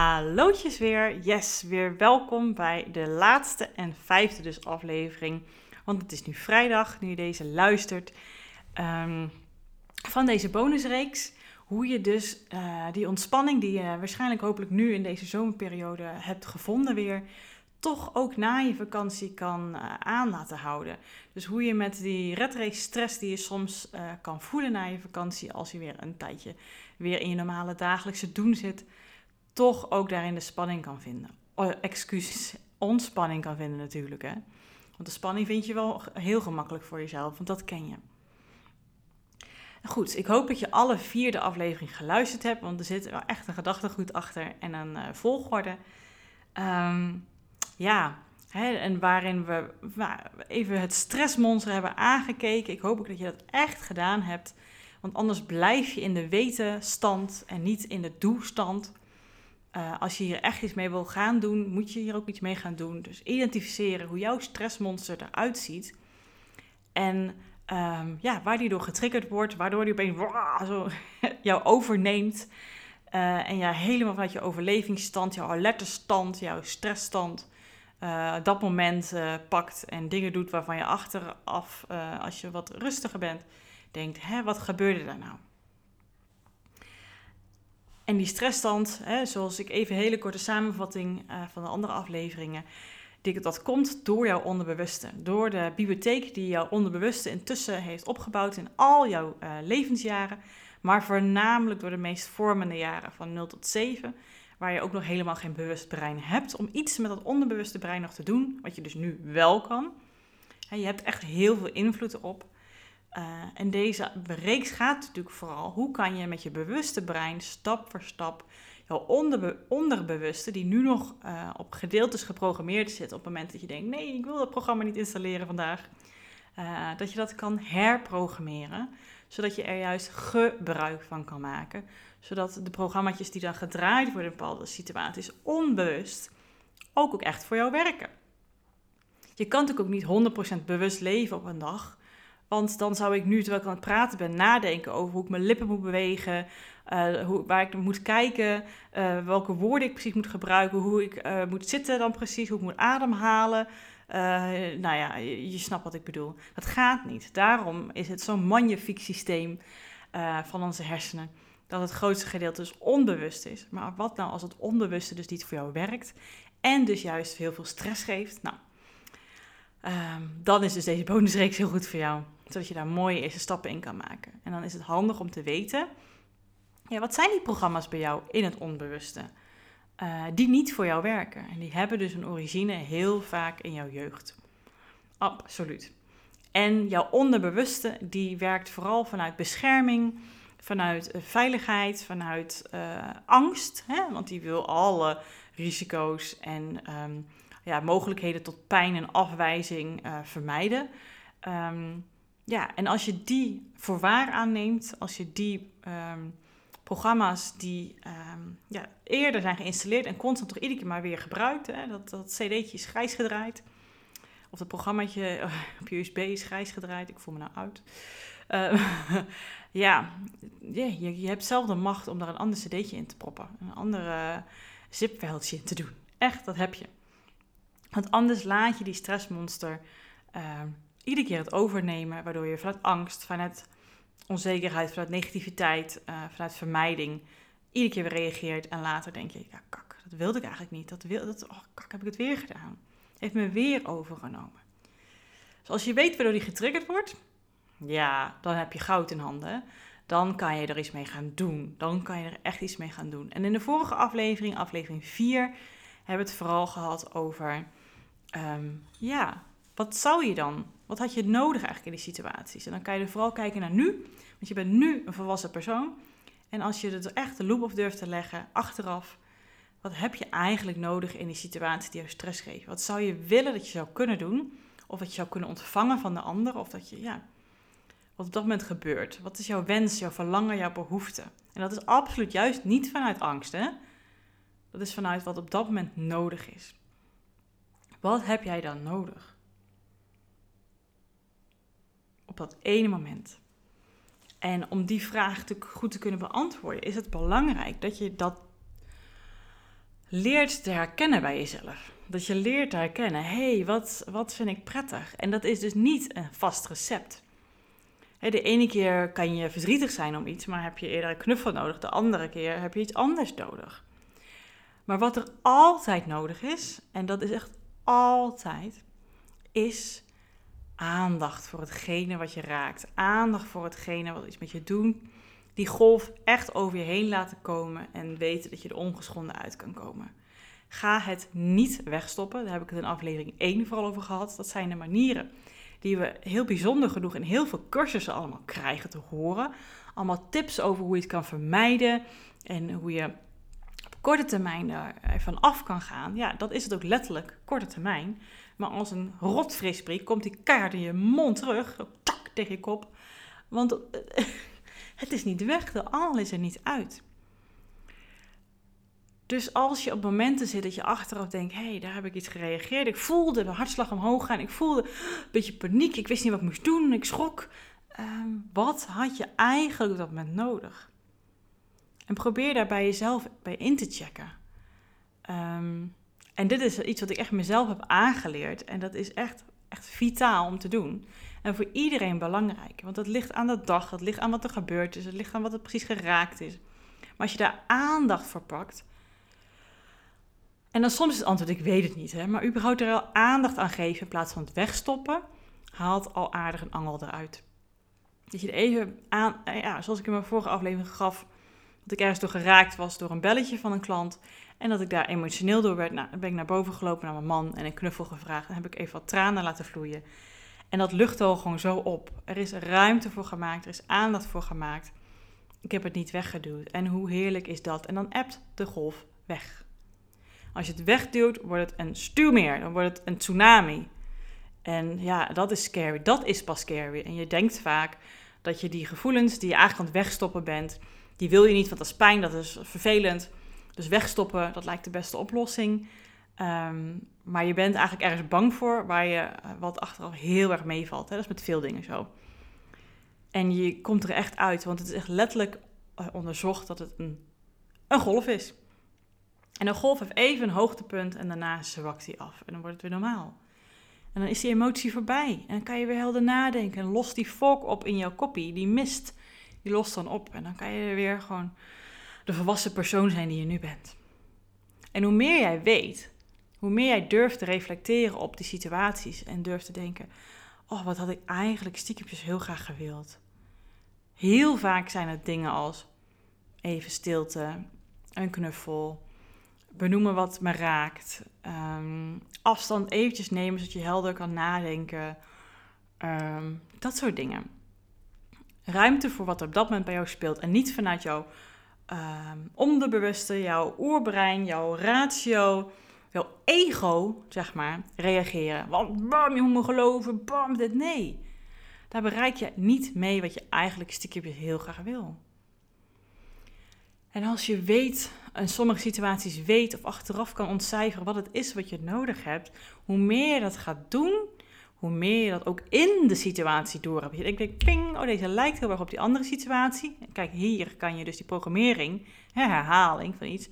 Hallootjes weer. Yes, weer welkom bij de laatste en vijfde dus aflevering. Want het is nu vrijdag, nu je deze luistert. ehm, van deze bonusreeks. Hoe je dus eh, die ontspanning die je waarschijnlijk hopelijk nu in deze zomerperiode hebt gevonden weer... toch ook na je vakantie kan eh, aan laten houden. Dus hoe je met die redrace stress die je soms eh, kan voelen na je vakantie... als je weer een tijdje weer in je normale dagelijkse doen zit toch ook daarin de spanning kan vinden. Oh, excuses, ontspanning kan vinden natuurlijk. Hè? Want de spanning vind je wel heel gemakkelijk voor jezelf, want dat ken je. Goed, ik hoop dat je alle vier de aflevering geluisterd hebt, want er zit wel echt een gedachtegoed achter en een uh, volgorde. Ehm, ja, hè, en waarin we even het stressmonster hebben aangekeken. Ik hoop ook dat je dat echt gedaan hebt, want anders blijf je in de wetenstand en niet in de doestand. Uh, als je hier echt iets mee wil gaan doen, moet je hier ook iets mee gaan doen. Dus identificeren hoe jouw stressmonster eruit ziet. En um, ja, waar die door getriggerd wordt, waardoor die opeens zo jou overneemt. Uh, en ja, helemaal vanuit je overlevingsstand, jouw alertestand, jouw stressstand, uh, dat moment pakt en dingen doet waarvan je achteraf, als je wat rustiger bent, denkt: hè, wat gebeurde daar nou? En die stressstand, hè, zoals ik even een hele korte samenvatting uh, van de andere afleveringen, dat komt door jouw onderbewuste. Door de bibliotheek die jouw onderbewuste intussen heeft opgebouwd in al jouw uh, levensjaren, maar voornamelijk door de meest vormende jaren van 0 tot 7, waar je ook nog helemaal geen bewust brein hebt om iets met dat onderbewuste brein nog te doen, wat je dus nu wel kan. Je hebt echt heel veel invloed erop. Uh, en deze reeks gaat natuurlijk vooral hoe kan je met je bewuste brein stap voor stap jouw onderbe onderbewuste, die nu nog uh, op gedeeltes geprogrammeerd zit, op het moment dat je denkt: nee, ik wil dat programma niet installeren vandaag, uh, dat je dat kan herprogrammeren, zodat je er juist gebruik van kan maken, zodat de programma's die dan gedraaid worden in bepaalde situaties onbewust ook, ook echt voor jou werken. Je kan natuurlijk ook niet 100% bewust leven op een dag. Want dan zou ik nu, terwijl ik aan het praten ben, nadenken over hoe ik mijn lippen moet bewegen. Uh, hoe, waar ik moet kijken, uh, welke woorden ik precies moet gebruiken, hoe ik uh, moet zitten dan precies, hoe ik moet ademhalen. nou ja, je, snapt wat ik bedoel. Dat gaat niet. Daarom is het zo'n magnifiek systeem van onze hersenen. Dat het grootste gedeelte dus onbewust is. Maar wat nou als het onbewuste dus niet voor jou werkt en dus juist heel veel stress geeft? Nou, um, dan is dus deze bonusreeks heel goed voor jou zodat je daar mooie eerste stappen in kan maken. En dan is het handig om te weten, ja, wat zijn die programma's bij jou in het onbewuste? Uh, die niet voor jou werken. En die hebben dus een origine heel vaak in jouw jeugd. Absoluut. En jouw onderbewuste, die werkt vooral vanuit bescherming, vanuit uh, veiligheid, vanuit uh, angst. Hè? Want die wil alle risico's en um, ja, mogelijkheden tot pijn en afwijzing vermijden. Um, ja, en als je die voor waar aanneemt, als je die um, programma's die um, ja, eerder zijn geïnstalleerd en constant toch iedere keer maar weer gebruikt, hè, dat, dat cd'tje is grijs gedraaid, of dat programmaatje op je USB is grijs gedraaid, ik voel me nou oud. Uh, ja, je, je hebt zelf de macht om daar een ander cd'tje in te proppen, een ander uh, zipveldje in te doen. Echt, dat heb je. Want anders laat je die stressmonster uh, iedere keer het overnemen, waardoor je vanuit angst, vanuit onzekerheid, vanuit negativiteit, uh, vanuit vermijding, iedere keer weer reageert en later denk je, ja kak, dat wilde ik eigenlijk niet, dat, wil, dat oh, kak, heb ik het weer gedaan. Heeft me weer overgenomen. Dus als je weet waardoor die getriggerd wordt, ja, dan heb je goud in handen. Dan kan je er iets mee gaan doen. Dan kan je er echt iets mee gaan doen. En in de vorige aflevering, aflevering 4, hebben we het vooral gehad over, um, ja, wat zou je dan wat had je nodig eigenlijk in die situaties? En dan kan je er vooral kijken naar nu, want je bent nu een volwassen persoon. En als je er echt de loop op durft te leggen, achteraf, wat heb je eigenlijk nodig in die situatie die jou stress geeft? Wat zou je willen dat je zou kunnen doen? Of dat je zou kunnen ontvangen van de ander? Of dat je, ja, wat op dat moment gebeurt. Wat is jouw wens, jouw verlangen, jouw behoefte? En dat is absoluut juist niet vanuit angst, hè? Dat is vanuit wat op dat moment nodig is. Wat heb jij dan nodig? Op dat ene moment. En om die vraag goed te kunnen beantwoorden, is het belangrijk dat je dat leert te herkennen bij jezelf. Dat je leert te herkennen, hé, hey, wat, wat vind ik prettig? En dat is dus niet een vast recept. De ene keer kan je verdrietig zijn om iets, maar heb je eerder een knuffel nodig. De andere keer heb je iets anders nodig. Maar wat er altijd nodig is, en dat is echt altijd, is aandacht voor hetgene wat je raakt. Aandacht voor hetgene wat iets met je doet. Die golf echt over je heen laten komen en weten dat je er ongeschonden uit kan komen. Ga het niet wegstoppen. Daar heb ik het in aflevering 1 vooral over gehad. Dat zijn de manieren die we heel bijzonder genoeg in heel veel cursussen allemaal krijgen te horen. Allemaal tips over hoe je het kan vermijden en hoe je korte termijn er van af kan gaan. Ja, dat is het ook letterlijk, korte termijn. Maar als een rotfrisbrie komt die kaart in je mond terug, tak tegen je kop. Want het is niet weg, de angel is er niet uit. Dus als je op momenten zit dat je achteraf denkt: hé, hey, daar heb ik iets gereageerd. Ik voelde de hartslag omhoog gaan. Ik voelde een beetje paniek. Ik wist niet wat ik moest doen. Ik schrok. Ehm, wat had je eigenlijk op dat moment nodig? En probeer daar bij jezelf bij in te checken. Ehm, en dit is iets wat ik echt mezelf heb aangeleerd. En dat is echt, echt vitaal om te doen. En voor iedereen belangrijk. Want het ligt aan de dag, het ligt aan wat er gebeurd is, het ligt aan wat er precies geraakt is. Maar als je daar aandacht voor pakt, en dan soms is het antwoord, ik weet het niet, hè, maar überhaupt er al aandacht aan geven in plaats van het wegstoppen, haalt al aardig een angel eruit. Dat je even aan, eh, ja, zoals ik in mijn vorige aflevering gaf, dat ik ergens door geraakt was door een belletje van een klant. En dat ik daar emotioneel door werd. Nou, dan ben ik naar boven gelopen naar mijn man en een knuffel gevraagd. En heb ik even wat tranen laten vloeien. En dat lucht al gewoon zo op. Er is ruimte voor gemaakt, er is aandacht voor gemaakt. Ik heb het niet weggeduwd. En hoe heerlijk is dat? En dan appt de golf weg. Als je het wegduwt, wordt het een stuwmeer. Dan wordt het een tsunami. En ja, dat is scary. Dat is pas scary. En je denkt vaak dat je die gevoelens die je eigenlijk aan het wegstoppen bent, die wil je niet, want dat is pijn, dat is vervelend. Dus wegstoppen, dat lijkt de beste oplossing. Ehm, maar je bent eigenlijk ergens bang voor, waar je eh, wat achteraf heel erg meevalt. Dat is met veel dingen zo. En je komt er echt uit, want het is echt letterlijk eh, onderzocht dat het een, een golf is. En een golf heeft even een hoogtepunt en daarna zwakt hij af. En dan wordt het weer normaal. En dan is die emotie voorbij. En dan kan je weer helder nadenken. En lost die fok op in jouw koppie. Die mist, die lost dan op. En dan kan je weer gewoon de volwassen persoon zijn die je nu bent. En hoe meer jij weet, hoe meer jij durft te reflecteren op die situaties. En durft te denken, oh wat had ik eigenlijk stiekempjes heel graag gewild. Heel vaak zijn het dingen als even stilte, een knuffel, benoemen wat me raakt. Ehm, afstand eventjes nemen zodat je helder kan nadenken. Ehm, dat soort dingen. Ruimte voor wat er op dat moment bij jou speelt. En niet vanuit jouw um, onderbewuste, jouw oerbrein, jouw ratio, jouw ego, zeg maar, reageren. Want bam, je moet me geloven, bam, dit. Nee. Daar bereik je niet mee wat je eigenlijk stiekem heel graag wil. En als je weet, in sommige situaties weet of achteraf kan ontcijferen wat het is wat je nodig hebt, hoe meer je dat gaat doen, hoe meer je dat ook in de situatie door hebt. Je denkt, ping, oh deze lijkt heel erg op die andere situatie. Kijk, hier kan je dus die programmering, herhaling van iets,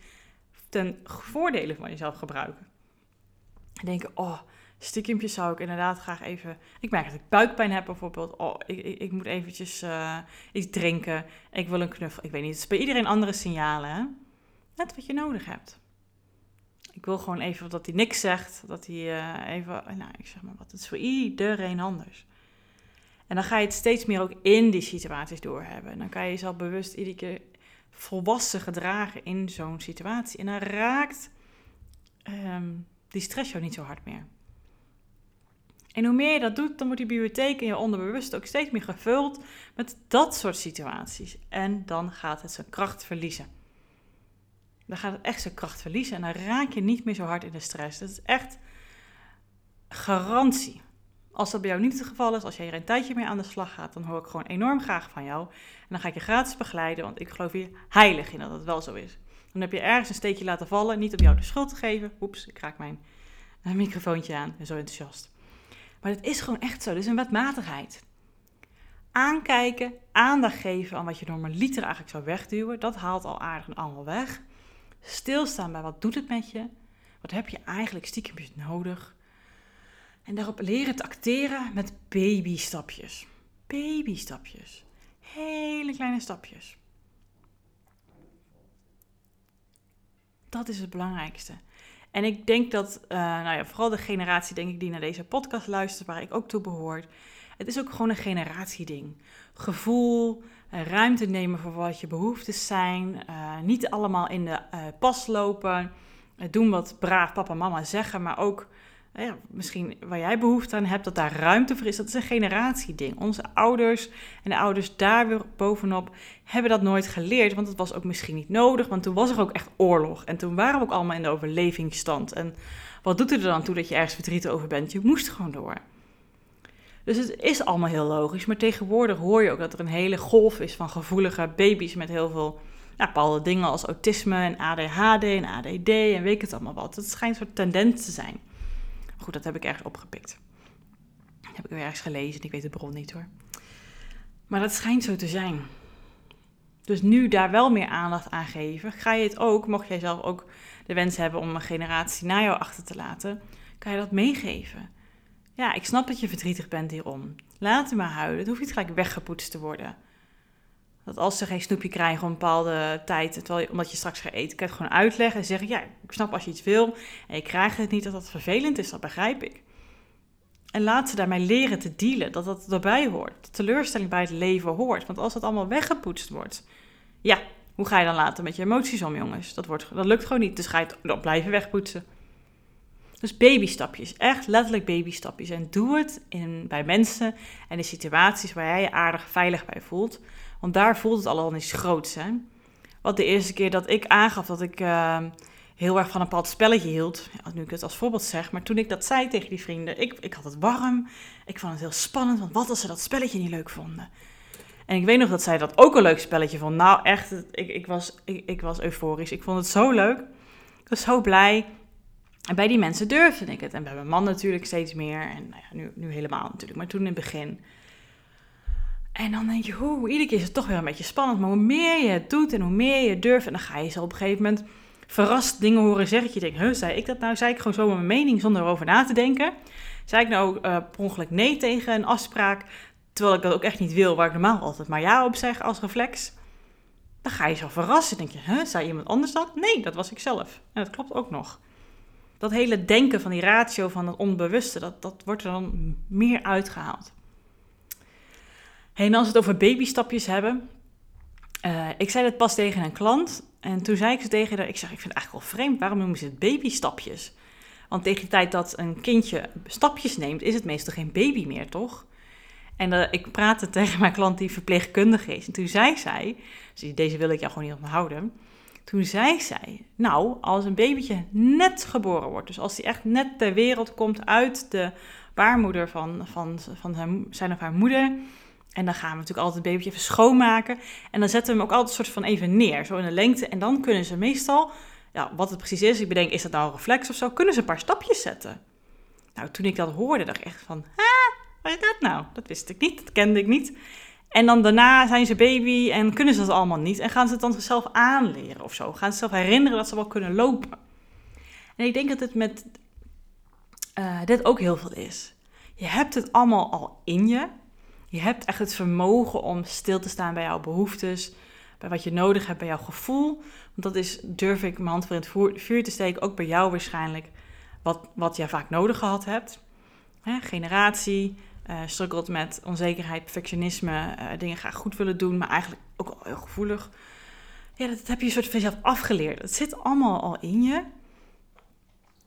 ten voordele van jezelf gebruiken. En denken, oh, stiekempjes zou ik inderdaad graag even... Ik merk dat ik buikpijn heb bijvoorbeeld. Oh, ik, ik, ik moet eventjes uh, iets drinken. Ik wil een knuffel. Ik weet niet, het is bij iedereen andere signalen, hè? Net wat je nodig hebt. Ik wil gewoon even dat hij niks zegt. Dat hij uh, even... Nou, ik zeg maar wat. Het is voor iedereen anders. En dan ga je het steeds meer ook in die situaties doorhebben. En dan kan je jezelf bewust iedere keer volwassen gedragen in zo'n situatie. En dan raakt um, die stress jou niet zo hard meer. En hoe meer je dat doet, dan wordt die bibliotheek in je onderbewust ook steeds meer gevuld met dat soort situaties. En dan gaat het zijn kracht verliezen. Dan gaat het echt zijn kracht verliezen en dan raak je niet meer zo hard in de stress. Dat is echt garantie. Als dat bij jou niet het geval is, als jij er een tijdje mee aan de slag gaat, dan hoor ik gewoon enorm graag van jou. En dan ga ik je gratis begeleiden, want ik geloof hier heilig in dat het wel zo is. Dan heb je ergens een steekje laten vallen, niet om jou de schuld te geven. Oeps, ik raak mijn microfoontje aan, zo enthousiast. Maar het is gewoon echt zo. Dit is een wetmatigheid. Aankijken, aandacht geven aan wat je normaliter eigenlijk zou wegduwen, dat haalt al aardig een angel weg. Stilstaan bij wat doet het met je? Wat heb je eigenlijk stiekem nodig? En daarop leren te acteren met babystapjes. Babystapjes. Hele kleine stapjes. Dat is het belangrijkste. En ik denk dat, uh, nou ja, vooral de generatie denk ik die naar deze podcast luistert, waar ik ook toe behoor. Het is ook gewoon een generatieding. Gevoel, eh, ruimte nemen voor wat je behoeftes zijn. Uh, niet allemaal in de pas lopen. doen wat braaf papa en mama zeggen, maar ook ja, misschien waar jij behoefte aan hebt, dat daar ruimte voor is. Dat is een generatieding. Onze ouders en de ouders daar weer bovenop hebben dat nooit geleerd, want het was ook misschien niet nodig, want toen was er ook echt oorlog. En toen waren we ook allemaal in de overlevingsstand. En wat doet het er dan toe dat je ergens verdrietig over bent? Je moest gewoon door. Dus het is allemaal heel logisch, maar tegenwoordig hoor je ook dat er een hele golf is van gevoelige baby's met heel veel bepaalde dingen als autisme en ADHD en ADD en weet ik het allemaal wat. Het schijnt een soort tendens te zijn. Goed, dat heb ik ergens opgepikt. Dat heb ik weer ergens gelezen, ik weet de bron niet hoor. Maar dat schijnt zo te zijn. Dus nu daar wel meer aandacht aan geven, ga je het ook, mocht jij zelf ook de wens hebben om een generatie na jou achter te laten, kan je dat meegeven. Ja, ik snap dat je verdrietig bent hierom. Laat hem maar huilen. Het hoeft niet gelijk weggepoetst te worden. Dat als ze geen snoepje krijgen op een bepaalde tijd, omdat je straks gaat eten, kan je het gewoon uitleggen en zeggen: Ja, ik snap als je iets wil en je krijgt het niet, dat dat vervelend is, dat begrijp ik. En laat ze daarmee leren te dealen, dat dat erbij hoort. Teleurstelling bij het leven hoort. Want als het allemaal weggepoetst wordt, ja, hoe ga je dan later met je emoties om, jongens? Dat, wordt, dat lukt gewoon niet, dus ga je het dan blijven wegpoetsen. Dus babystapjes, echt letterlijk babystapjes. En doe het in, bij mensen en in situaties waar jij je aardig veilig bij voelt. Want daar voelt het al iets groots. Hè? Wat de eerste keer dat ik aangaf dat ik uh, heel erg van een bepaald spelletje hield. Nu ik het als voorbeeld zeg. Maar toen ik dat zei tegen die vrienden. Ik, ik had het warm. Ik vond het heel spannend. Want wat als ze dat spelletje niet leuk vonden? En ik weet nog dat zij dat ook een leuk spelletje vond. Nou echt, ik, ik, was, ik, ik was euforisch. Ik vond het zo leuk. Ik was zo blij. En bij die mensen durfde ik het. En bij mijn man natuurlijk steeds meer. En nou ja, nu, nu helemaal natuurlijk. Maar toen in het begin. En dan denk je, hoe, iedere keer is het toch weer een beetje spannend. Maar hoe meer je het doet en hoe meer je durft, en dan ga je zo op een gegeven moment verrast dingen horen zeggen. Je denkt, huh, zei ik dat nou? Zei ik gewoon zo mijn mening zonder erover na te denken? Zei ik nou uh, per ongeluk nee tegen een afspraak, terwijl ik dat ook echt niet wil, waar ik normaal altijd maar ja op zeg als reflex? Dan ga je zo verrassen. Denk je, huh, zei iemand anders dat? Nee, dat was ik zelf. En dat klopt ook nog. Dat hele denken van die ratio van het onbewuste, dat, dat wordt er dan meer uitgehaald en als we het over babystapjes hebben. Uh, ik zei dat pas tegen een klant. En toen zei ik ze tegen haar, ik zeg, ik vind het eigenlijk wel vreemd. Waarom noemen ze het babystapjes? Want tegen de tijd dat een kindje stapjes neemt, is het meestal geen baby meer, toch? En uh, ik praatte tegen mijn klant die verpleegkundige is. En toen zei zij, deze wil ik jou gewoon niet onthouden. Toen zei zij, nou, als een babytje net geboren wordt, dus als hij echt net ter wereld komt uit de baarmoeder van, van, van zijn of haar moeder, en dan gaan we natuurlijk altijd het babytje even schoonmaken. En dan zetten we hem ook altijd soort van even neer, zo in de lengte. En dan kunnen ze meestal, ja, wat het precies is, ik bedenk, is dat nou een reflex of zo, kunnen ze een paar stapjes zetten. Nou, toen ik dat hoorde, dacht ik echt van, ha, wat is dat nou? Dat wist ik niet, dat kende ik niet. En dan daarna zijn ze baby en kunnen ze dat allemaal niet. En gaan ze het dan zichzelf aanleren of zo. Gaan ze zichzelf herinneren dat ze wel kunnen lopen. En ik denk dat het met uh, dit ook heel veel is. Je hebt het allemaal al in je. Je hebt echt het vermogen om stil te staan bij jouw behoeftes, bij wat je nodig hebt, bij jouw gevoel. Want dat is, durf ik mijn hand voor in het vuur te steken, ook bij jou waarschijnlijk, wat, wat jij vaak nodig gehad hebt. Hè, generatie, uh, met onzekerheid, perfectionisme, uh, dingen graag goed willen doen, maar eigenlijk ook al heel gevoelig. Ja, dat, heb je een soort van jezelf afgeleerd. Het zit allemaal al in je.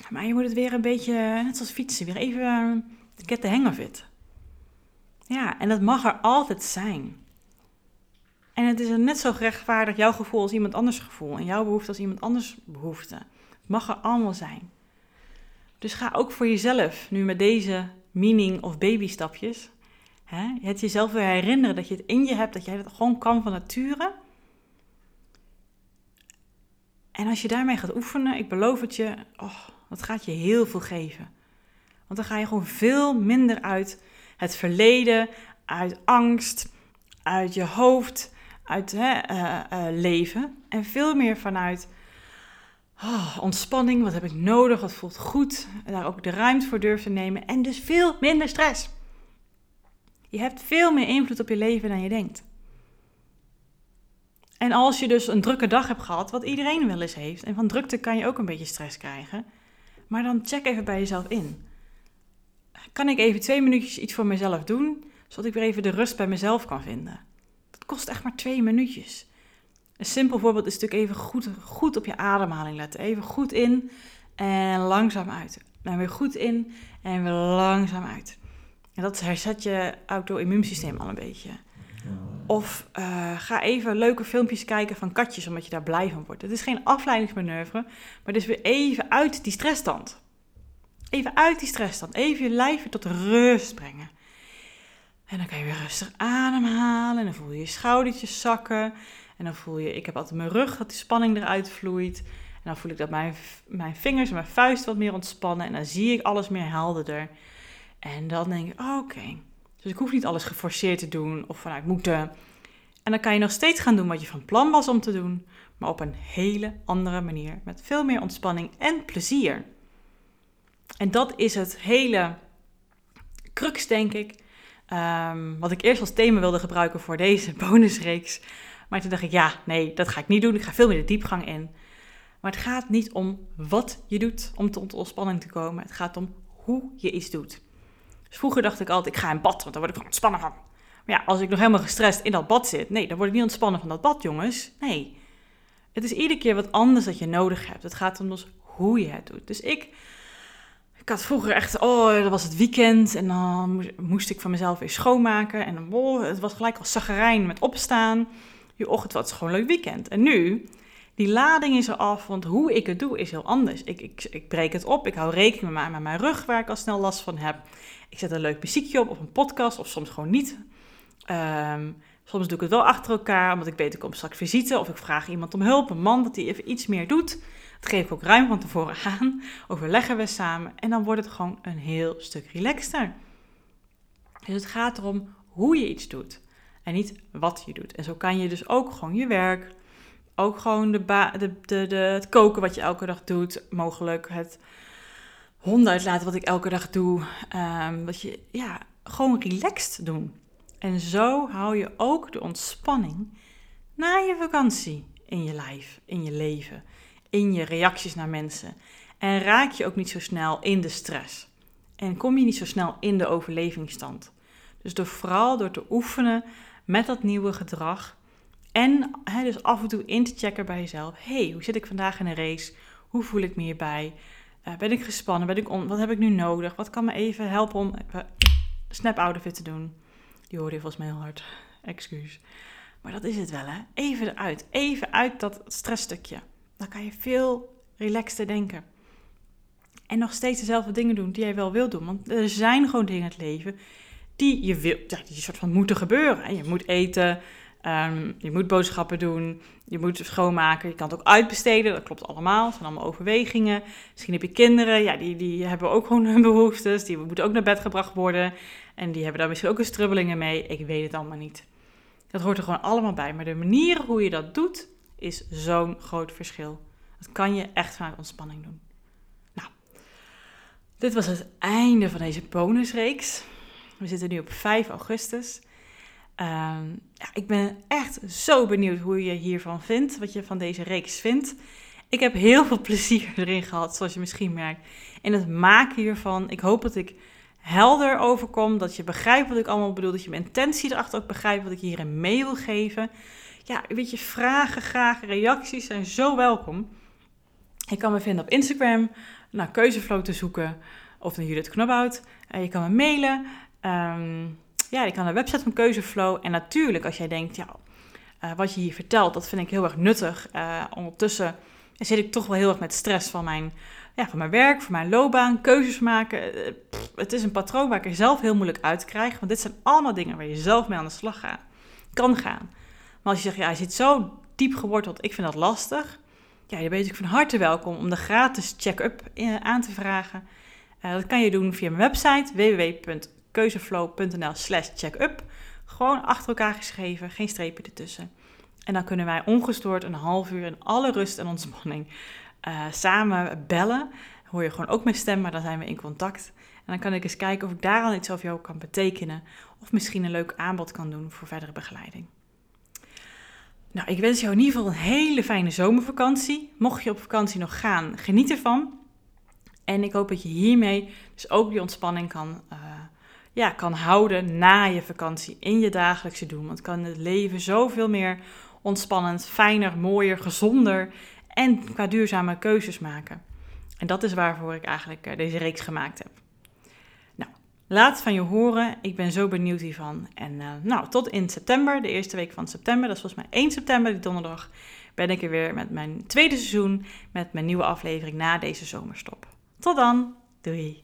Maar je moet het weer een beetje, net zoals fietsen, weer even get the hang of it. Ja, en dat mag er altijd zijn. En het is net zo gerechtvaardigd jouw gevoel als iemand anders gevoel. En jouw behoefte als iemand anders behoefte. Het mag er allemaal zijn. Dus ga ook voor jezelf nu met deze meaning of babystapjes. Hè, het jezelf weer herinneren dat je het in je hebt, dat jij het gewoon kan van nature. En als je daarmee gaat oefenen, ik beloof het je, oh, dat gaat je heel veel geven. Want dan ga je gewoon veel minder uit het verleden, uit angst, uit je hoofd, uit hè, uh, uh, leven. En veel meer vanuit oh, ontspanning, wat heb ik nodig, wat voelt goed. Daar ook de ruimte voor durf te nemen. En dus veel minder stress. Je hebt veel meer invloed op je leven dan je denkt. En als je dus een drukke dag hebt gehad, wat iedereen wel eens heeft, en van drukte kan je ook een beetje stress krijgen, maar dan check even bij jezelf in. Kan ik even twee minuutjes iets voor mezelf doen, zodat ik weer even de rust bij mezelf kan vinden? Dat kost echt maar twee minuutjes. Een simpel voorbeeld is natuurlijk even goed, goed op je ademhaling letten. Even goed in en langzaam uit. Dan weer goed in en weer langzaam uit. En dat herzet je auto-immuunsysteem al een beetje. Of uh, ga even leuke filmpjes kijken van katjes, omdat je daar blij van wordt. Het is geen afleidingsmanoeuvre, maar dus weer even uit die stressstand. Even uit die stressstand. Even je lijf weer tot rust brengen. En dan kan je weer rustig ademhalen. En dan voel je je schoudertjes zakken. En dan voel je, ik heb altijd mijn rug, dat die spanning eruit vloeit. En dan voel ik dat mijn, mijn vingers en mijn vuist wat meer ontspannen. En dan zie ik alles meer helderder. En dan denk ik, oké. Dus ik hoef niet alles geforceerd te doen of vanuit moeten. En dan kan je nog steeds gaan doen wat je van plan was om te doen. Maar op een hele andere manier. Met veel meer ontspanning en plezier. En dat is het hele crux, denk ik. Um, wat ik eerst als thema wilde gebruiken voor deze bonusreeks. Maar toen dacht ik, ja, nee, dat ga ik niet doen. Ik ga veel meer de diepgang in. Maar het gaat niet om wat je doet om tot ontspanning te komen. Het gaat om hoe je iets doet. Dus vroeger dacht ik altijd, ik ga in bad, want daar word ik gewoon ontspannen van. Maar ja, als ik nog helemaal gestrest in dat bad zit, nee, dan word ik niet ontspannen van dat bad, jongens. Nee. Het is iedere keer wat anders dat je nodig hebt. Het gaat om dus hoe je het doet. Dus ik, ik had vroeger echt, oh, dat was het weekend en dan moest ik van mezelf weer schoonmaken. En dan, oh, het was gelijk al zagrijn met opstaan je ochtend was gewoon leuk weekend. En nu, die lading is er af, want hoe ik het doe is heel anders. Ik, ik, ik breek het op, ik hou rekening met, met mijn rug waar ik al snel last van heb. Ik zet een leuk muziekje op of een podcast of soms gewoon niet. Um, soms doe ik het wel achter elkaar, omdat ik weet ik kom straks visite of ik vraag iemand om hulp, een man, dat hij even iets meer doet. Dat geef ik ook ruim van tevoren aan. Overleggen we samen en dan wordt het gewoon een heel stuk relaxter. Dus het gaat erom hoe je iets doet en niet wat je doet. En zo kan je dus ook gewoon je werk, ook gewoon de, de, de, het koken wat je elke dag doet, mogelijk het honden uitlaten wat ik elke dag doe. Um, wat je, ja, gewoon relaxed doen. En zo hou je ook de ontspanning na je vakantie in je lijf, in je leven, in je reacties naar mensen. En raak je ook niet zo snel in de stress. En kom je niet zo snel in de overlevingsstand. Dus door vooral door te oefenen met dat nieuwe gedrag. En dus af en toe in te checken bij jezelf. hey, hoe zit ik vandaag in een race? Hoe voel ik me hierbij? Uh, ben ik gespannen? Ben ik on wat heb ik nu nodig? Wat kan me even helpen om uh, snap outfit te doen? Die hoorde je volgens mij heel hard. Excuus. Maar dat is het wel, hè? Even eruit. Even uit dat stressstukje. Dan kan je veel relaxter denken. En nog steeds dezelfde dingen doen die jij wel wilt doen. Want er zijn gewoon dingen in het leven die je wil, ja, die soort van moeten gebeuren. Je moet eten, um, je moet boodschappen doen, je moet schoonmaken, je kan het ook uitbesteden, dat klopt allemaal, dat zijn allemaal overwegingen. Misschien heb je kinderen, ja, die, die hebben ook gewoon hun behoeftes, die moeten ook naar bed gebracht worden en die hebben daar misschien ook eens strubbelingen mee. Ik weet het allemaal niet. Dat hoort er gewoon allemaal bij, maar de manier hoe je dat doet is zo'n groot verschil. Dat kan je echt vanuit ontspanning doen. Nou, dit was het einde van deze bonusreeks. We zitten nu op 5 augustus. Ehm, ja, ik ben echt zo benieuwd hoe je hiervan vindt, wat je van deze reeks vindt. Ik heb heel veel plezier erin gehad, zoals je misschien merkt, in het maken hiervan. Ik hoop dat ik helder overkom, dat je begrijpt wat ik allemaal bedoel, dat je mijn intentie erachter ook begrijpt wat ik hierin mee wil geven. Ja, weet je, vragen graag, reacties zijn zo welkom. Je kan me vinden op Instagram, naar keuzeflow te zoeken, of naar Judith Knobhout. Uh, je kan me mailen. Um, ja, ik kan een website van Keuzeflow. En natuurlijk, als jij denkt, ja, uh, wat je hier vertelt, dat vind ik heel erg nuttig. Uh, ondertussen zit ik toch wel heel erg met stress van mijn, ja, van mijn werk, van mijn loopbaan, keuzes maken. Pff, het is een patroon waar ik er zelf heel moeilijk uit krijg. Want dit zijn allemaal dingen waar je zelf mee aan de slag gaat, kan gaan. Maar als je zegt, ja, je zit zo diep geworteld, ik vind dat lastig. Ja, je bent van harte welkom om de gratis check-up aan te vragen. dat kan je doen via mijn website www keuzeflow.nl slash checkup. Gewoon achter elkaar geschreven, geen strepen ertussen. En dan kunnen wij ongestoord een half uur in alle rust en ontspanning uh, samen bellen. Hoor je gewoon ook mijn stem, maar dan zijn we in contact. En dan kan ik eens kijken of ik daar al iets over jou kan betekenen. Of misschien een leuk aanbod kan doen voor verdere begeleiding. Nou, ik wens jou in ieder geval een hele fijne zomervakantie. Mocht je op vakantie nog gaan, geniet ervan. En ik hoop dat je hiermee dus ook die ontspanning kan, uh, ja, kan houden na je vakantie in je dagelijkse doen. Want kan het leven zoveel meer ontspannend, fijner, mooier, gezonder en qua duurzame keuzes maken. En dat is waarvoor ik eigenlijk eh, deze reeks gemaakt heb. Nou, laat van je horen. Ik ben zo benieuwd hiervan. En uh, nou, tot in september, de eerste week van september. Dat is volgens mij 1 september, die donderdag. Ben ik er weer met mijn tweede seizoen. Met mijn nieuwe aflevering na deze zomerstop. Tot dan. Doei.